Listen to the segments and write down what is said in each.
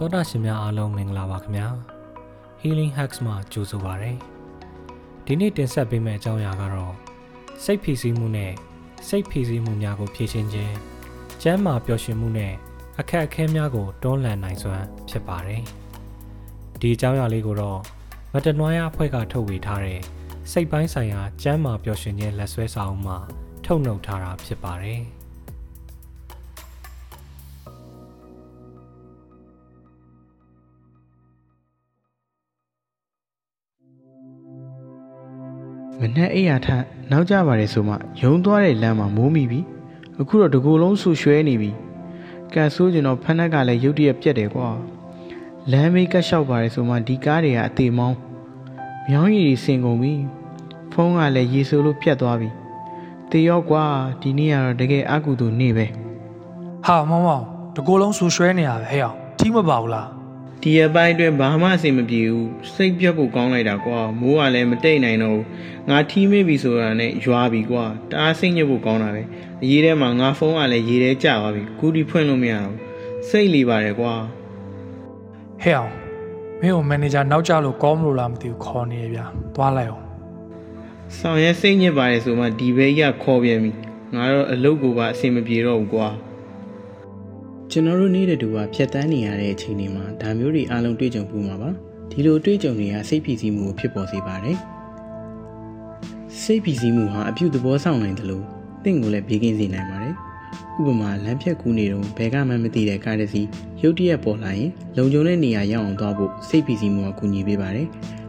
တောတာရှင်များအားလုံးမင်္ဂလာပါခင်ဗျာ Healing Hacks မှာကြိုဆိုပါရစေဒီနေ့တင်ဆက်ပေးမယ့်အကြောင်းအရာကတော့စိတ်ဖိစီးမှုနဲ့စိတ်ဖိစီးမှုများကိုဖြေရှင်းခြင်းကျန်းမာပျော်ရွှင်မှုနဲ့အခက်အခဲများကိုတွန်းလှန်နိုင်စွမ်းဖြစ်ပါတယ်ဒီအကြောင်းအရာလေးကိုတော့မတနွားရအဖွဲ့ကထုတ်ဝေထားတဲ့စိတ်ပိုင်းဆိုင်ရာကျန်းမာပျော်ရွှင်ခြင်းလက်ဆွဲစာအုပ်မှာထုတ်နှုတ်ထားတာဖြစ်ပါတယ်။ မနဲ့အိယာထနောက်ကြပါတယ်ဆိုမှယုံသွားတဲ့လမ်းမှာမိုးမိပြီအခုတော့တကူလုံးဆူရွှဲနေပြီကန်ဆိုးကျင်တော့ဖက်နှက်ကလည်းရုတ်တရက်ပြက်တယ်ကွာလမ်းမေးကတ်လျှောက်ပါတယ်ဆိုမှဒီကားတွေကအသေးမောင်းမြောင်းရည်တွေစင်ကုန်ပြီဖုန်းကလည်းရေဆိုးလို့ပြတ်သွားပြီတေရောကွာဒီနေ့ကတော့တကယ်အကူတူနေပဲဟာမောင်မောင်တကိုယ်လုံးဆူရွှဲနေရပဲဟဲ့အောင်ထီးမပါဘူးလား ဒီအပိုင်းအတွင်းဘာမှအဆင်မပြေဘူးစိတ်ပြတ်ဖို့ကောင်းလိုက်တာကွာမိုးကလည်းမတိတ်နိုင်တော့ဘူးငါထီးမေ့ပြီဆိုတာနဲ့ရွာပြီကွာတအားစိတ်ညစ်ဖို့ကောင်းတာပဲအရေးထဲမှာငါဖုန်းကလည်းရေထဲကျသွားပြီကူဒီဖွင့်လို့မရတော့ဘူးစိတ်လီပါတယ်ကွာဟဲ့အောင်မင်းကိုမန်နေဂျာနောက်ကျလို့ကောမလို့လားမသိဘူးခေါ်နေရဗျာသွားလိုက်အောင်ဆောင်ရဲစိတ်ညစ်ပါတယ်ဆိုမှဒီဘဲကြီးကခေါ်ပြန်ပြီငါတော့အလုပ်ကိုပါအဆင်မပြေတော့ဘူးကွာ ကျွန်တော်တို့နေတဲ့တူကဖြတ်တန်းနေရတဲ့အချိန်တွေမှာဒါမျိုးတွေအားလုံးတွေ့ကြုံပူမှာပါဒီလိုတွေ့ကြုံတွေကစိတ်ဖိစီးမှုကိုဖြစ်ပေါ်စေပါတယ်စိတ်ဖိစီးမှုဟာအပြုသဘောဆောင်နိုင်တယ်လို့တင့်ကိုလည်းဘေးကင်းစေနိုင်ပါတယ်ဥပမာလမ်းဖြတ်ကူးနေတော့ဘယ်ကမှမသိတဲ့ကားတစ်စီးရုတ်တရက်ပေါ်လာရင်လုံခြုံတဲ့နေရာရောက်အောင်သွားဖို့စိတ်ဖိစီးမှုကကူညီပေးပါတယ်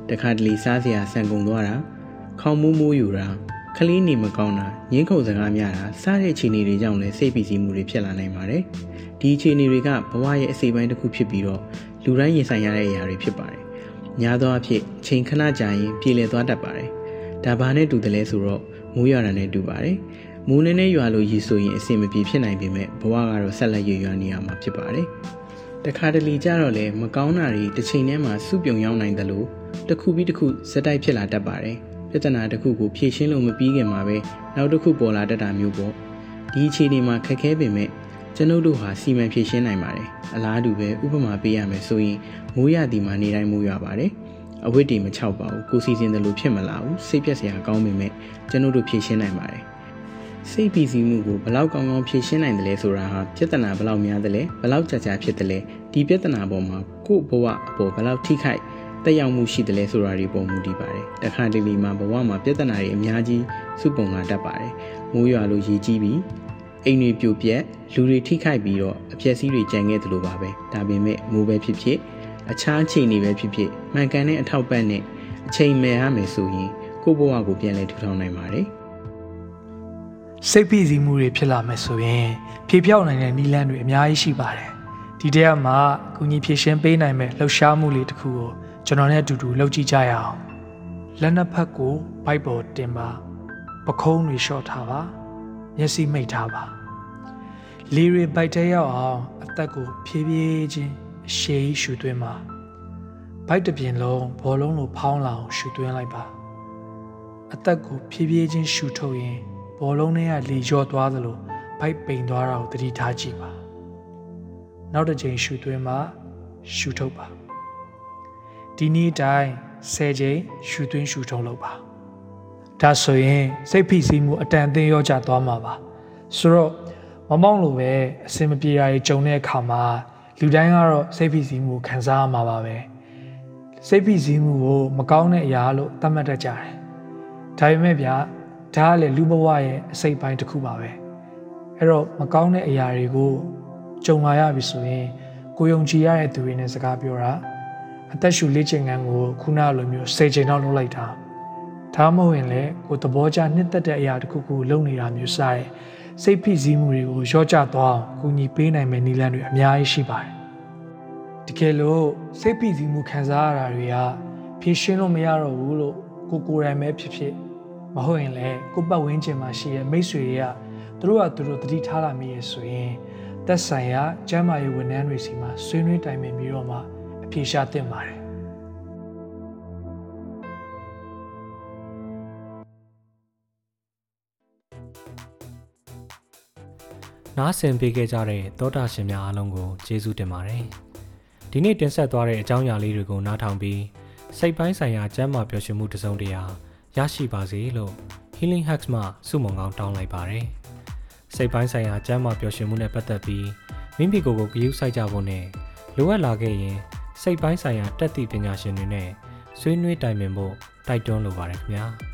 တခါတလေစားစရာဆန်ကုန်သွားတာခေါင်းမိုးမိုးယူတာ ကလေးနေမကောင်းတာငင်းခုန်စကားများတာစားတဲ့အခြေအနေတွေကြောင့်လည်းစိတ်ဖိစီးမှုတွေဖြစ်လာနိုင်ပါတယ်ဒီအခြေအနေတွေကဘဝရဲ့အစိပ်ပိုင်းတစ်ခုဖြစ်ပြီးတော့လူတိုင်းရင်ဆိုင်ရတဲ့အရာတွေဖြစ်ပါတယ်များသောအားဖြင့်အချိန်ခဏကြာရင်ပြေလည်သွားတတ်ပါတယ်ဒါဘာနဲ့တူတယ်လဲဆိုတော့မိုးရွာတာနဲ့တူပါတယ်မိုးနေနဲ့ရွာလို့ရည်ဆိုရင်အဆင်မပြေဖြစ်နိုင်ပေမဲ့ဘဝကတော့ဆက်လက်ရွရွနေရမှာဖြစ်ပါတယ်တခါတလေကြတော့လေမကောင်းတာတွေတစ်ချိန်တည်းမှာစုပြုံရောက်နိုင်တယ်လို့တစ်ခုပြီးတစ်ခုစက်တိုက်ဖြစ်လာတတ်ပါတယ် ပြဿနာတစ်ခုကိုဖြေရှင်းလို့မပြီးခင်မှာပဲနောက်တစ်ခုပေါ်လာတတ်တာမျိုးပေါ့ဒီအခြေအနေမှာခက်ခဲပေမဲ့ကျွန်ုပ်တို့ဟာစီမံဖြေရှင်းနိုင်ပါတယ်အလားတူပဲဥပမာပေးရမယ်ဆိုရင်မိုးရသည်မှာနေတိုင်းမိုးရွာပါတယ်အဝတ်တွေမချောက်ပါဘူးကိုစီစဉ်တယ်လို့ဖြစ်မလာဘူးစိတ်ပြက်စရာကောင်းပေမဲ့ကျွန်ုပ်တို့ဖြေရှင်းနိုင်ပါတယ်စိတ်ပီစီမှုကိုဘလောက်ကောင်းကောင်းဖြေရှင်းနိုင်တယ်လဲဆိုတာဟာပြဿနာဘလောက်များတယ်လဲဘလောက်ကြာကြာဖြစ်တယ်လဲဒီပြဿနာပေါ်မှာကိုယ့်ဘဝအပေါ်ဘလောက်ထိခိုက် တက်ရောက်မှုရှိတယ်လဲဆိုတာတွေပုံမူတည်ပါတယ်တခါတလေမှာဘဝမှာပြဿနာတွေအများကြီးစုပုံလာတတ်ပါတယ်မိုးရွာလို့ရေကြီးပြီးအိမ်တွေပြိုပြက်လူတွေထိခိုက်ပြီးတော့အပျက်စီးတွေကြံခဲ့သလိုပါပဲဒါပေမဲ့မိုးပဲဖြစ်ဖြစ်အခြားအခြေအနေပဲဖြစ်ဖြစ်မှန်ကန်တဲ့အထောက်ပံ့နဲ့အချိန်မဲ့ရမယ်ဆိုရင်ကိုယ့်ဘဝကိုပြန်လည်ထူထောင်နိုင်ပါတယ်စိတ်ဖိစီးမှုတွေဖြစ်လာမယ်ဆိုရင်ဖြေပြောက်နိုင်တဲ့နည်းလမ်းတွေအများကြီးရှိပါတယ်ဒီတရက်မှာအကူအညီဖြည့်ရှင်းပေးနိုင်မဲ့လှုပ်ရှားမှုလေးတစ်ခုကို ကျွန်တော်နဲ့အတူတူလုပ်ကြည့်ကြရအောင်လက်နှစ်ဖက်ကိုဘိုက်ပေါ်တင်ပါပခုံးတွေလျှော့ထားပါမျက်စိမိတ်ထားပါလေတွေဘိုက်တဲရောက်အောင်အသက်ကိုဖြည်းဖြည်းချင်းအရှိရှူသွင်းပါဘိုက်တစ်ပြင်လုံးဘောလုံးလိုဖောင်းလာအောင်ရှူသွင်းလိုက်ပါအသက်ကိုဖြည်းဖြည်းချင်းရှူထုတ်ရင်ဘောလုံးထဲကလေလျော့သွားသလိုဘိုက်ပိန်သွားတာကိုသတိထားကြည့်ပါနောက်တစ်ချိန်ရှူသွင်းပါရှူထုတ်ပါ ဒီနေ့တိုင်း10ချိန်ရှူသွင်းရှူထုတ်လုပ်ပါဒါဆိုရင်စိတ်ဖိစီးမှုအတန်အသင်းရောကြသွားမှာပါဆိုတော့မမောင်းလိုပဲအစင်မပြေတာတွေကြုံတဲ့အခါမှာလူတိုင်းကတော့စိတ်ဖိစီးမှုခံစားရမှာပါပဲစိတ်ဖိစီးမှုကိုမကောင်းတဲ့အရာလို့သတ်မှတ်တတ်ကြတယ်ဒါပေမဲ့ဗျာဒါကလည်းလူဘဝရဲ့အစိတ်ပိုင်းတစ်ခုပါပဲအဲ့တော့မကောင်းတဲ့အရာတွေကိုကြုံလာရပြီဆိုရင်ကိုယုံကြည်ရတဲ့သူတွေနဲ့စကားပြောတာ အသက်ရှူလေ့ကျင့်ခန်းကိုခုနလိုမျိုး၁၀ချိန်လောက်လုပ်လိုက်တာဒါမှမဟုတ်ရင်လည်းကိုသဘောကျနှစ်သက်တဲ့အရာတစ်ခုခုလုပ်နေတာမျိုးစတဲ့စိတ်ဖိစီးမှုတွေကိုရော့ကျသွားအောင်ကူညီပေးနိုင်မယ့်နည်းလမ်းတွေအများကြီးရှိပါတယ်တကယ်လို့စိတ်ဖိစီးမှုခံစားရတာတွေကဖြေရှင်းလို့မရတော့ဘူးလို့ကိုကိုယ်တိုင်ပဲဖြစ်ဖြစ်မဟုတ်ရင်လည်းကိုယ့်ပတ်ဝန်းကျင်မှာရှိတဲ့မိတ်ဆွေတွေကသူတို့ကသူတို့တတိထားလာမိရဆိုရင်သက်ဆိုင်ရာကျန်းမာရေးဝန်ထမ်းတွေစီမှာဆွေးနွေးတိုင်ပင်ပြီးတော့မှ အပြေရှားသင့်ပါတယ်နားဆင်ပေးခဲ့ကြတဲ့သောတာရှင်များအားလုံးကိုကျေးဇူးတင်ပါတယ်ဒီနေ့တင်ဆက်သွားတဲ့အကြောင်းအရာလေးတွေကိုနားထောင်ပြီးစိတ်ပိုင်းဆိုင်ရာကျန်းမာပျော်ရွှင်မှုတစ်စုံတရာရရှိပါစေလို့ Healing Hacks မှဆုမွန်ကောင်းတောင်းလိုက်ပါတယ်။စိတ်ပိုင်းဆိုင်ရာကျန်းမာပျော်ရွှင်မှုနဲ့ပတ်သက်ပြီးမိမိကိုယ်ကိုဂရုစိုက်ကြဖို့နဲ့လိုအပ်လာခဲ့ရင် စိတ်ပိုင်းဆိုင်ရာတက်သည့်ပညာရှင်တွေနဲ့ဆွေးနွေးတိုင်ပင်ဖို့တိုက်တွန်းလိုပါတယ်ခင်ဗျာ။